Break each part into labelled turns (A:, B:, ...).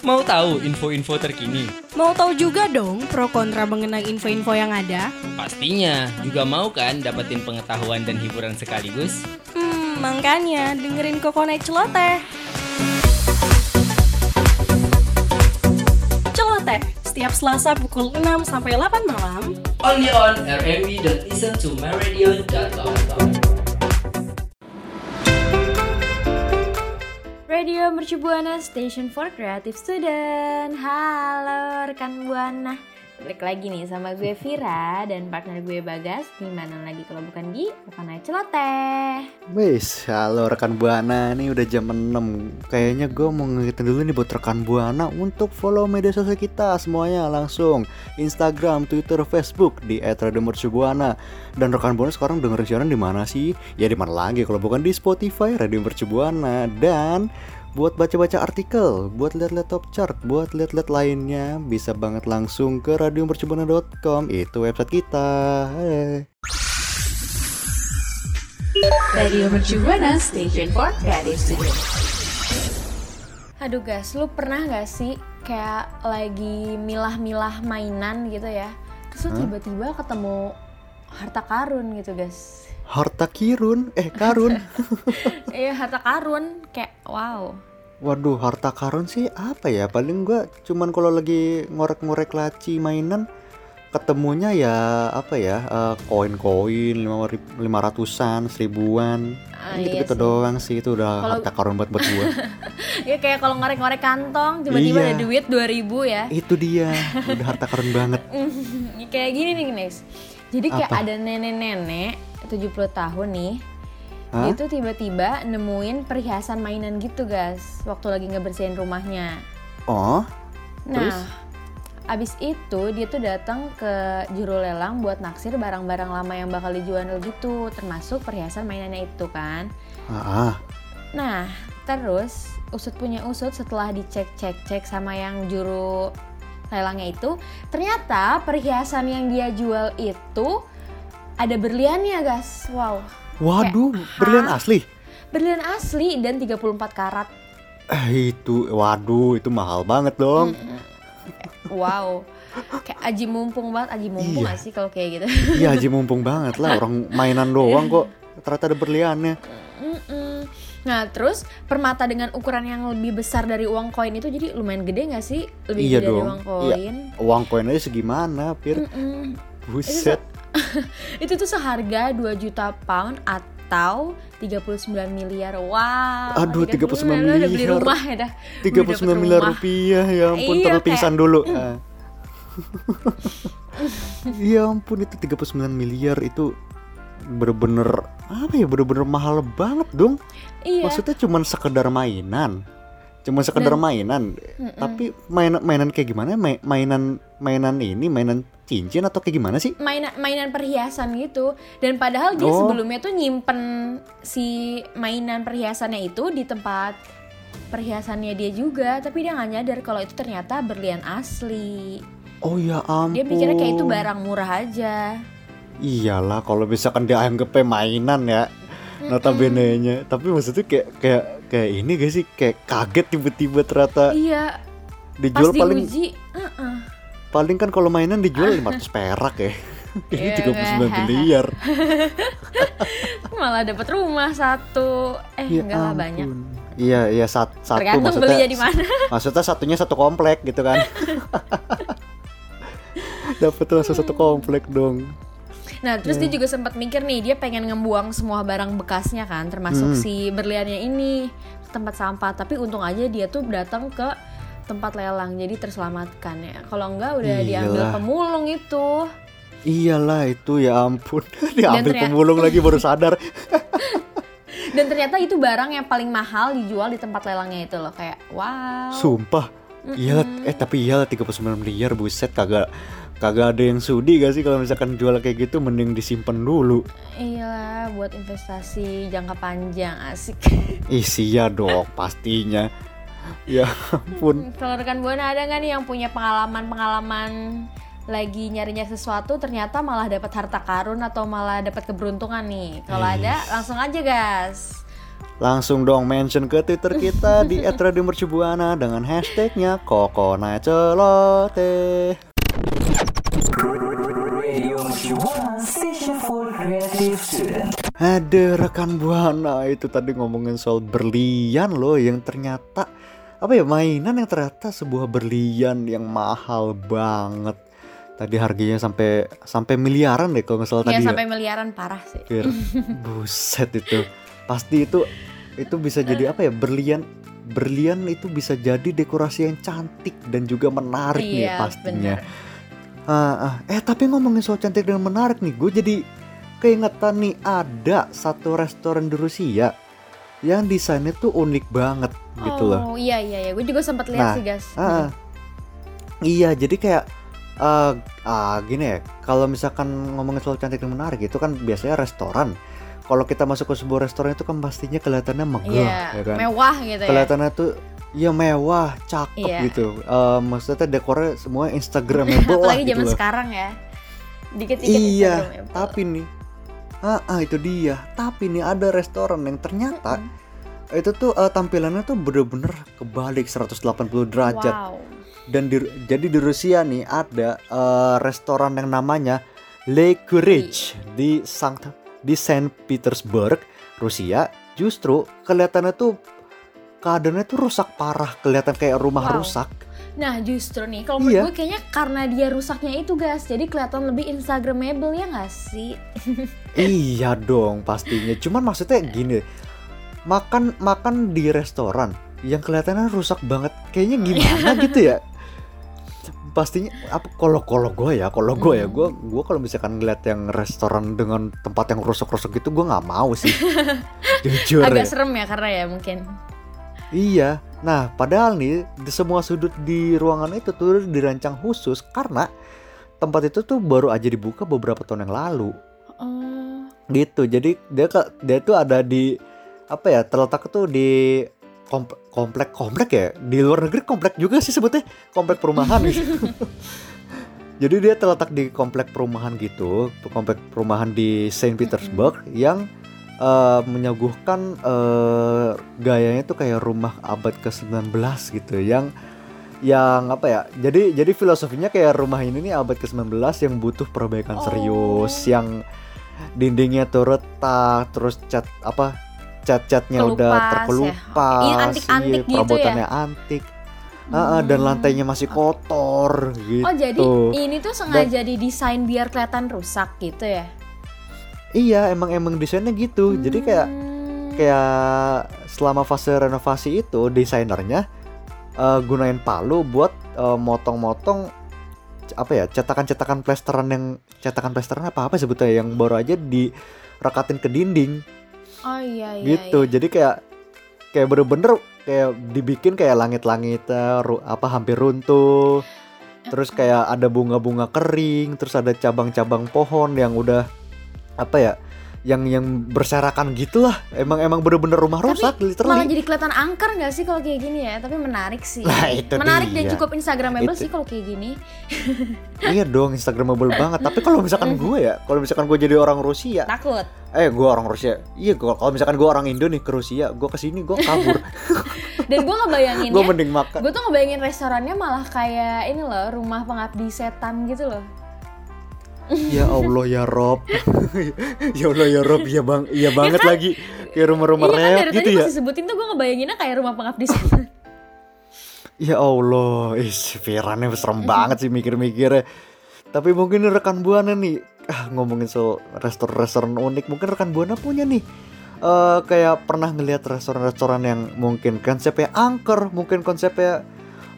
A: Mau tahu info-info terkini?
B: Mau tahu juga dong pro kontra mengenai info-info yang ada?
A: Pastinya. Juga mau kan dapetin pengetahuan dan hiburan sekaligus?
B: Hmm, makanya dengerin Kokonet Celoteh. Celoteh, setiap Selasa pukul 6 sampai 8 malam
A: Only on rmb.listen
C: Radio Mercu Buana Station for Creative Student. Halo rekan Buana Balik lagi nih sama gue Vira dan partner gue Bagas. Di mana lagi kalau bukan di Bukan Celoteh?
D: Wis, halo rekan Buana, ini udah jam 6 Kayaknya gue mau ngingetin dulu nih buat rekan Buana untuk follow media sosial kita semuanya langsung. Instagram, Twitter, Facebook di @radiomercubuana. Dan rekan Buana sekarang dengerin siaran di mana sih? Ya di mana lagi kalau bukan di Spotify Radio Mercubuana Dan buat baca-baca artikel, buat lihat-lihat top chart, buat lihat-lihat lainnya bisa banget langsung ke radiomercubuana.com itu website kita. Hey.
E: Radio Mercu Buana Station for Creative Studio.
C: Aduh guys, lu pernah gak sih kayak lagi milah-milah mainan gitu ya Terus lu tiba-tiba ketemu harta karun gitu guys
D: Harta kirun, eh karun.
C: Iya harta karun, kayak wow
D: Waduh, harta karun sih apa ya? Paling gua cuman kalau lagi ngorek-ngorek laci mainan ketemunya ya apa ya eh, koin-koin lima lima ratusan seribuan
C: Ah,
D: gitu
C: iya
D: gitu
C: sih.
D: doang sih itu udah
C: Kalau-
D: harta karun buat buat gua
C: Ya kayak kalau ngorek-ngorek kantong tiba-tiba
D: Iya.
C: ada duit 2000 ya
D: itu dia udah harta karun banget
C: kayak gini nih guys jadi kayak
D: Apa?
C: ada nenek-nenek 70 tahun nih
D: Hah?
C: itu tiba-tiba nemuin perhiasan mainan gitu guys waktu lagi ngebersihin rumahnya
D: oh
C: nah
D: Terus?
C: abis itu dia tuh datang ke juru lelang buat naksir barang-barang lama yang bakal dijual gitu termasuk perhiasan mainannya itu kan
D: ah.
C: Nah, terus usut punya usut setelah dicek-cek-cek sama yang juru lelangnya itu, ternyata perhiasan yang dia jual itu ada berliannya, guys. Wow.
D: waduh
C: Kayak,
D: berlian
C: hah?
D: asli
C: Berlian asli dan 34 karat.
D: eh itu waduh itu mahal banget dong
C: Wow. Kayak aji mumpung banget, aji mumpung
D: Iya.
C: gak sih kalau kayak gitu?
D: iya haji mumpung banget lah orang mainan doang kok ternyata ada berliannya
C: Mm-mm. Nah, terus permata dengan ukuran yang lebih besar dari uang koin itu jadi lumayan gede gak sih? Lebih
D: iya
C: gede dari
D: dong
C: uang
D: iya
C: koin.
D: uang koin aja segimana pir
C: Mm-mm.
D: buset
C: itu tuh seharga 2 juta pound atau 39 miliar. Wow.
D: Aduh,
C: tadi kan
D: 39
C: lu udah beli
D: miliar.
C: rumah ya dah.
D: 39 miliar rupiah ya ampun
C: Iya,
D: terlalu
C: kayak-
D: pingsan dulu Ah. ya ampun itu 39 miliar itu bener-bener apa ya bener-bener mahal banget dong
C: Iya.
D: maksudnya cuman sekedar mainan cuman sekedar
C: Dan-
D: mainan tapi mainan mainan kayak gimana Ma- mainan mainan ini mainan cincin atau kayak gimana sih?
C: Mainan mainan perhiasan gitu. Dan padahal dia
D: Oh.
C: sebelumnya tuh nyimpen si mainan perhiasannya itu di tempat perhiasannya dia juga tapi dia nggak nyadar kalau itu ternyata berlian asli.
D: Oh ya ampun
C: dia pikirnya kayak itu barang murah aja.
D: Iyalah kalau misalkan dia anggapnya mainan ya notabene nya tapi maksudnya kayak kayak kayak ini gak sih? Kayak kaget tiba-tiba ternyata
C: iya. pas
D: dijual paling
C: diuji uh-uh.
D: Paling kan kalau mainan dijual 500 perak ya. Ini
C: Iya,
D: 39 miliar.
C: Malah dapat rumah satu. Eh
D: Ya
C: enggak lah banyak.
D: iya iya sat- satu
C: tergantung
D: maksudnya
C: belinya di mana.
D: Maksudnya satunya satu komplek gitu kan. Dapat langsung satu komplek dong.
C: Nah terus dia juga sempat mikir nih dia pengen ngebuang semua barang bekasnya kan termasuk
D: Hmm.
C: si berliannya ini ke tempat sampah. Tapi untung aja dia tuh datang ke tempat lelang jadi terselamatkan ya. Kalau enggak udah diambil
D: Iyalah.
C: pemulung itu.
D: Iyalah itu ya ampun. Diambil
C: ternyata-
D: pemulung lagi baru sadar.
C: Dan ternyata itu barang yang paling mahal dijual di tempat lelangnya itu loh kayak wow.
D: Sumpah. Iya eh tapi iya 39 miliar buset kagak kagak ada yang sudi gak sih kalau misalkan jual kayak gitu mending disimpan dulu.
C: Iya, buat investasi jangka panjang asik.
D: isi ya dong pastinya ya ampun
C: Kalau rekan buana ada nggak nih yang punya pengalaman-pengalaman lagi nyarinya sesuatu ternyata malah dapat harta karun atau malah dapat keberuntungan nih? Kalau ada langsung aja gas.
D: Langsung dong mention ke Twitter kita di @radiomercubuana dengan hashtagnya kokonacelote. Ada rekan buana itu tadi ngomongin soal berlian loh yang ternyata apa ya mainan yang ternyata sebuah berlian yang mahal banget. Tadi harganya sampai sampai miliaran deh kalau nggak salah
C: Ya
D: tadi
C: sampai miliaran parah sih.
D: Fir. Buset itu. Pasti itu itu bisa jadi apa ya? Berlian berlian itu bisa jadi dekorasi yang cantik dan juga menarik nih
C: Iya,
D: pastinya.
C: bener.
D: Ah, ah. eh tapi ngomongin soal cantik dan menarik nih, gue jadi keingetan nih ada satu restoran di Rusia yang desainnya tuh unik banget gitu loh.
C: Oh iya iya iya, gue juga sempat
D: Nah,
C: lihat sih guys.
D: Ah, ah. iya, jadi kayak eh ah, gini ya, kalau misalkan ngomongin soal cantik dan menarik itu kan biasanya restoran. Kalau kita masuk ke sebuah restoran itu kan pastinya kelihatannya megah,
C: Iya,
D: ya kan?
C: mewah gitu ya.
D: Kelihatannya tuh ya mewah, cakep
C: Iya.
D: gitu. Eh, maksudnya dekornya semua instagramable lah
C: Apalagi
D: gitu
C: zaman
D: loh.
C: sekarang ya. Dikit-dikit
D: Iya, tapi nih, ah, ah, itu dia. Tapi nih ada restoran yang ternyata itu tuh eh, tampilannya tuh bener-bener kebalik 180 derajat.
C: Wow.
D: Dan di, jadi di Rusia nih ada eh, restoran yang namanya Le Courage di Sankt di Saint Petersburg, Rusia. Justru kelihatannya tuh keadaannya tuh rusak parah, kelihatan kayak rumah
C: Wow.
D: rusak.
C: Nah justru nih, kalau menurut
D: Iya.
C: gue kayaknya karena dia rusaknya itu guys, jadi kelihatan lebih instagramable ya nggak sih?
D: iya dong pastinya. Cuman maksudnya gini, makan makan di restoran yang kelihatannya rusak banget, kayaknya gimana gitu ya? Pastinya apa kalau kalau gue ya, kalau gue ya,
C: Hmm.
D: gue gue kalau misalkan ngeliat yang restoran dengan tempat yang rusak-rusak gitu, gue nggak mau sih. Jujur
C: Agak
D: ya.
C: serem ya karena ya mungkin.
D: Iya. Nah, padahal nih di semua sudut di ruangan itu tuh dirancang khusus karena tempat itu tuh baru aja dibuka beberapa tahun yang lalu.
C: Oh.
D: Gitu. Jadi dia ke- dia tuh ada di apa ya? Terletak tuh di komp- komplek komplek ya. Di luar negeri komplek juga sih sebutnya komplek perumahan gitu. Jadi dia terletak di komplek perumahan gitu, komplek perumahan di Saint Petersburg yang eh, menyuguhkan eh, gayanya tuh kayak rumah abad ke-19 gitu yang yang apa ya? Jadi jadi filosofinya kayak rumah ini nih abad ke-19 yang butuh perbaikan
C: Oh.
D: serius, yang dindingnya tuh retak, terus cat apa? Cat-catnya udah
C: ya.
D: terkelupas,
C: Iya, antik-antik
D: iya,
C: gitu ya?
D: perabotannya antik. Ah, dan
C: Hmm.
D: lantainya masih kotor gitu.
C: Oh jadi ini tuh sengaja didesain biar kelihatan rusak gitu ya?
D: Iya, emang emang desainnya gitu. Jadi kayak
C: Hmm.
D: kayak selama fase renovasi itu desainernya eh, gunain palu buat eh, motong-motong apa ya cetakan-cetakan plesteran yang cetakan plesteran apa apa sebetulnya yang baru aja direkatin ke dinding
C: Oh iya iya.
D: gitu.
C: iya.
D: Jadi kayak kayak bener-bener kayak dibikin kayak langit-langit eh, apa hampir runtuh. Terus kayak ada bunga-bunga kering, terus ada cabang-cabang pohon yang udah apa ya? Yang yang berserakan gitulah. Emang emang bener-bener rumah
C: Tapi
D: rusak
C: Malah
D: literally.
C: jadi kelihatan angker nggak sih kalau kayak gini ya? Tapi menarik sih.
D: Nah, itu
C: menarik dan
D: dia.
C: cukup instagramable
D: Itu.
C: sih kalau kayak gini.
D: iya dong, instagramable banget. Tapi kalau misalkan gue ya, kalau misalkan gue jadi orang Rusia,
C: Takut.
D: Eh gue orang Rusia. Iya, gua- kalau misalkan gue orang Indo nih ke Rusia, gue ke sini gue kabur.
C: Dan gue
D: gue
C: ngebayanginnya,
D: mending makan.
C: gue tuh ngebayangin restorannya malah kayak ini loh, rumah pengabdi setan gitu loh.
D: Ya Allah ya Rob. ya Allah ya Rob, ya bang, iya banget lagi. Kayak rumah-rumah
C: iya kan dari
D: gitu
C: tadi
D: ya.
C: pas disebutin tuh gue ngebayanginnya kayak rumah pengabdi setan.
D: Ya Allah, is Firannya serem banget sih mikir-mikirnya. Tapi mungkin rekan buana nih, ah, ngomongin soal restoran-restoran unik, mungkin rekan buana punya nih. eh kayak pernah ngelihat restoran-restoran yang mungkin konsepnya angker, mungkin konsepnya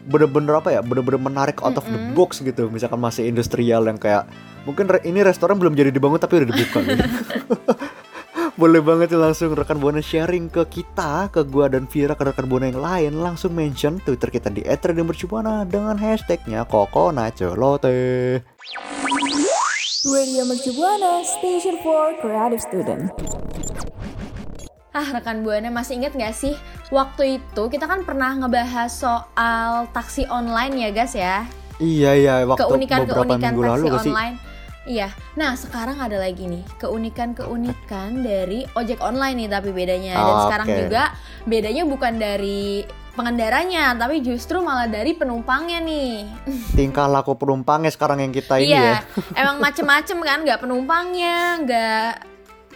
D: bener-bener apa ya, bener-bener menarik out of the box gitu. Misalkan masih industrial yang kayak mungkin re- ini restoran belum jadi dibangun tapi udah dibuka gitu. Boleh banget langsung rekan buana sharing ke kita, ke gua dan Vira, ke rekan buana yang lain langsung mention Twitter kita di @radiomercubuana dengan hashtagnya Kokonacelote.
E: Radio Mercubuana, Station for Creative Student.
C: Ah rekan buana masih inget gak sih waktu itu kita kan pernah ngebahas soal taksi online ya guys ya
D: Iya iya waktu beberapa
C: keunikan-keunikan
D: minggu lalu
C: taksi
D: gak sih?
C: online. Iya. Nah, sekarang ada lagi nih keunikan-keunikan dari ojek online nih tapi bedanya dan
D: Oke.
C: sekarang juga bedanya bukan dari pengendaranya tapi justru malah dari penumpangnya nih.
D: Tingkah laku penumpangnya sekarang yang kita ini
C: iya.
D: ya.
C: Emang macem-macem kan nggak penumpangnya, nggak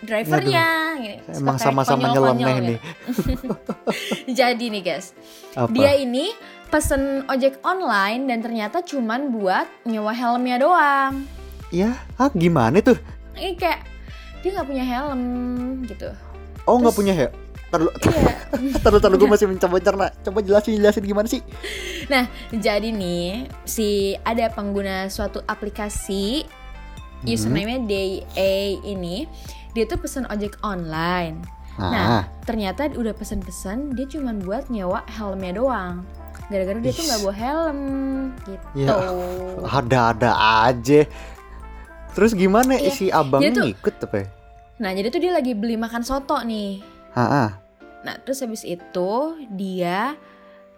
C: drivernya. gitu. Suka
D: Emang sama-sama nyeleneh
C: gitu.
D: nih.
C: Jadi nih guys,
D: Apa?
C: dia ini pesen ojek online dan ternyata cuman buat nyewa helmnya doang.
D: Ya, ah gimana tuh?
C: Ini kayak dia nggak punya helm gitu.
D: Oh nggak punya ya? Terlalu,
C: Iya.
D: terlalu, terlalu gue masih mencoba cerna. Coba jelasin, jelasin gimana sih?
C: Nah, jadi nih si ada pengguna suatu aplikasi
D: Hmm.
C: username-nya DA ini dia tuh pesen ojek online.
D: Nah,
C: Nah, ternyata udah pesen-pesen dia cuman buat nyewa helmnya doang. Gara-gara dia tuh nggak bawa helm gitu.
D: Ya, ada-ada aja. Terus gimana
C: Iya,
D: si abangnya
C: dia tuh-
D: ngikut apa ya?
C: Nah, jadi tuh dia lagi beli makan soto nih.
D: Ah, ah.
C: Nah, terus habis itu dia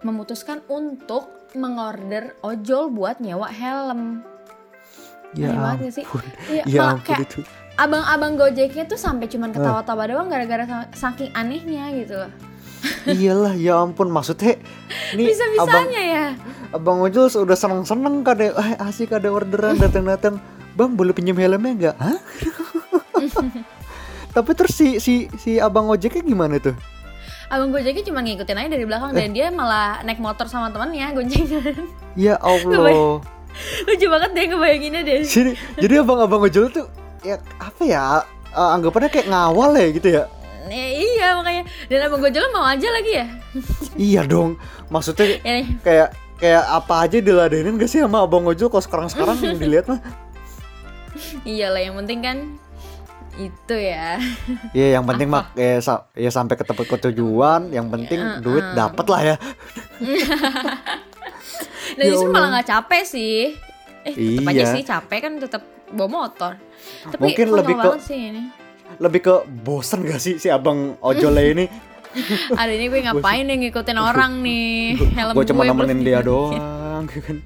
C: memutuskan untuk mengorder ojol buat nyewa helm.
D: Ya
C: Aneh sih? Iya,
D: Ya
C: malah
D: ampun
C: kayak
D: itu.
C: abang-abang gojeknya tuh sampai cuman ketawa-tawa doang gara-gara sa- saking anehnya gitu loh.
D: Iyalah, ya ampun maksudnya nih abang
C: Bisa-bisanya ya.
D: abang ojol udah seneng-seneng kade eh, asik ada orderan datang-datang. Bang boleh pinjam helmnya nggak? Hah? Tapi terus si si si abang ojeknya gimana tuh?
C: Abang gojeknya cuma ngikutin aja dari belakang dan dia malah naik motor sama temannya goncengan.
D: Ya Allah.
C: Lucu banget deh ngebayanginnya deh.
D: jadi jadi abang-abang ojol tuh ya apa ya? eh, anggapannya kayak ngawal ya gitu ya.
C: Ya, iya makanya dan abang gojek mau aja lagi ya.
D: Iya dong. Maksudnya
C: Ya,
D: kayak kayak apa aja diladenin gak sih sama abang ojol kalau sekarang-sekarang yang dilihat mah?
C: iyalah yang penting kan itu ya.
D: Iya, yang penting mah ya, sa- ya sampai ke tempat tujuan, yang penting duit
C: uh.
D: dapat lah ya.
C: Dan
D: Ya
C: justru
D: Allah.
C: malah nggak capek sih. Eh tetap aja
D: Iya.
C: sih capek kan tetap bawa motor. Tapi
D: Mungkin lebih ke-
C: sih ini.
D: Lebih ke bosen gak sih si abang ojolnya ini?
C: Ada ini gue ngapain nih ngikutin orang nih. Helm
D: gue cuma nemenin dia
C: dibikin.
D: Doang kan.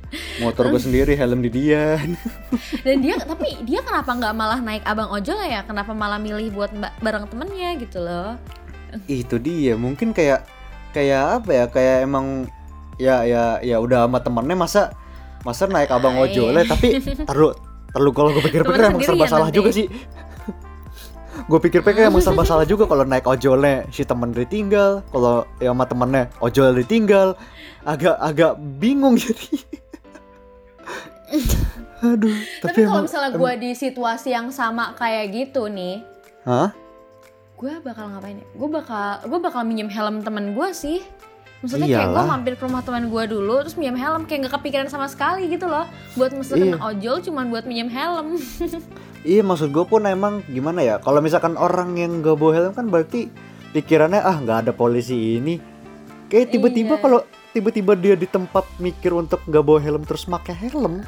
D: Motor gue sendiri, helm di dia.
C: Dan dia tapi dia kenapa nggak malah naik abang ojol ya? Kenapa malah milih buat bareng temennya gitu loh?
D: Itu dia, mungkin kayak kayak apa ya? Kayak emang ya ya ya udah sama temennya masa masa naik abang ojolnya
C: iya.
D: tapi terlalu terlalu kalau gue pikir-pikir emang serba salah
C: nanti.
D: juga sih. Gue pikir-pikir emang serba salah juga kalau naik ojolnya si temen ditinggal, kalau ya sama temennya ojol ditinggal, agak agak bingung jadi. Aduh,
C: Tapi,
D: tapi,
C: kalau misalnya gue di situasi yang sama kayak gitu nih,
D: Hah?
C: gue bakal ngapain ya? Gue bakal gue bakal minjem helm temen gue sih. Maksudnya kayak gue
D: Iyalah.
C: mampir ke rumah teman gue dulu terus minjem helm kayak nggak kepikiran sama sekali gitu loh. Buat mesen
D: Iya.
C: ojol cuman buat minjem helm.
D: Iya maksud gue pun emang gimana ya Kalau misalkan orang yang gak bawa helm kan berarti Pikirannya ah nggak ada polisi ini Kayak tiba-tiba
C: Iya.
D: kalau tiba-tiba dia di tempat mikir untuk nggak bawa helm terus pakai helm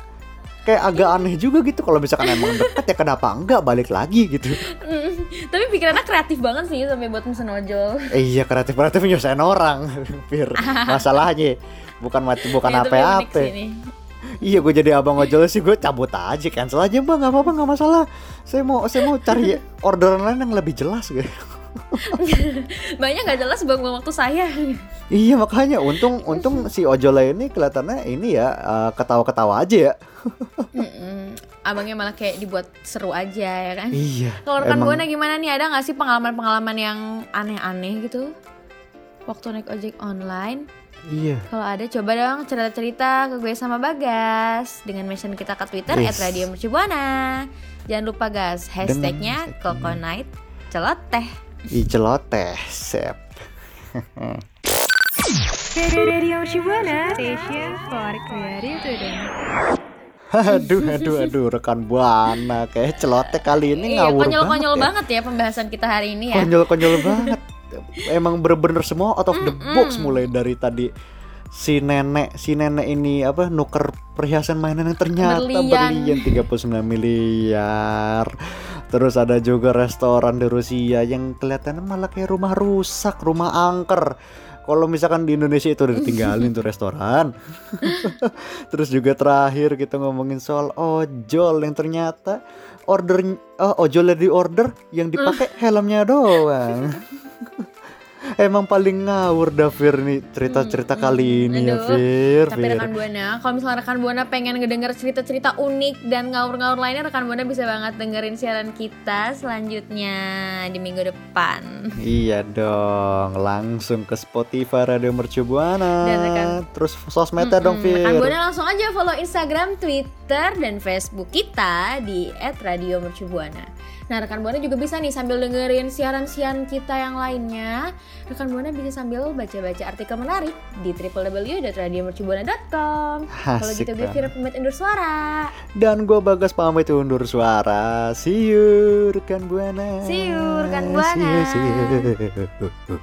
D: Kayak agak aneh juga gitu Kalau misalkan emang deket ya kenapa enggak balik lagi gitu
C: Tapi pikirannya kreatif banget sih sampai buat mesen ojol.
D: eh, Iya kreatif-kreatif nyusahin orang Pir Masalahnya Bukan mati bukan
C: unik
D: apa-apa. Iya gue jadi abang ojol sih gue cabut aja cancel aja bang nggak apa-apa nggak masalah saya mau saya mau cari orderan lain yang lebih jelas gitu
C: Banyak nggak jelas buang-buang waktu saya.
D: Iya makanya untung untung si ojolnya ini kelihatannya ini ya eh, ketawa-ketawa aja ya.
C: Mm-mm. Abangnya malah kayak dibuat seru aja ya kan.
D: Iya.
C: Kalau rekan buana gimana nih? Ada nggak sih pengalaman-pengalaman yang aneh-aneh gitu? Waktu naik ojek online?
D: Iya.
C: Kalau ada coba dong cerita-cerita ke gue sama Bagas dengan mention kita ke Twitter
D: Yes.
C: @radiomercubuana. Jangan lupa gas hashtagnya. Coconut celoteh.
D: Ih celoteh sep.
B: Radio Shibuana Station for Creative Today.
D: aduh aduh aduh rekan buana kayak celoteh kali ini
C: Iya,
D: ngawur
C: konyol-konyol
D: banget.
C: banget ya pembahasan kita hari ini
D: ya.
C: ya.
D: Konyol-konyol banget. Emang bener-bener semua out of the box mulai dari tadi si nenek si nenek ini apa nuker perhiasan mainan yang ternyata
C: Berlian.
D: berlian 39 miliar terus ada juga restoran di Rusia yang kelihatannya malah kayak rumah rusak rumah angker Kalau misalkan di Indonesia itu udah ditinggalin tuh restoran. Terus juga terakhir kita ngomongin soal ojol yang ternyata order oh, ojolnya di order yang dipakai helmnya doang. Emang paling ngawur dah Fir nih cerita-cerita kali ini ya
C: Aduh,
D: Fir.
C: Tapi
D: Fir.
C: rekan Buana, kalau misalnya rekan Buana pengen ngedenger cerita-cerita unik dan ngawur-ngawur lainnya, rekan Buana bisa banget dengerin siaran kita selanjutnya di minggu depan.
D: Iya dong, langsung ke Spotify Radio Mercu Buana.
C: Dan rekan-
D: Terus sosmednya dong
C: Mm-mm.
D: Fir.
C: Rekan Buana langsung aja follow Instagram, Twitter, dan Facebook kita di @radiomercubuana. Nah, rekan Buana juga bisa nih sambil dengerin siaran-siaran kita yang lainnya, rekan Buana bisa sambil baca-baca artikel menarik di www.radiomercubuana.com. Kalau gitu gue. Vira pamit undur suara.
D: Dan gue Bagas pamit undur suara. See you rekan Buana.
C: See you, rekan Buana.
D: See you, see you.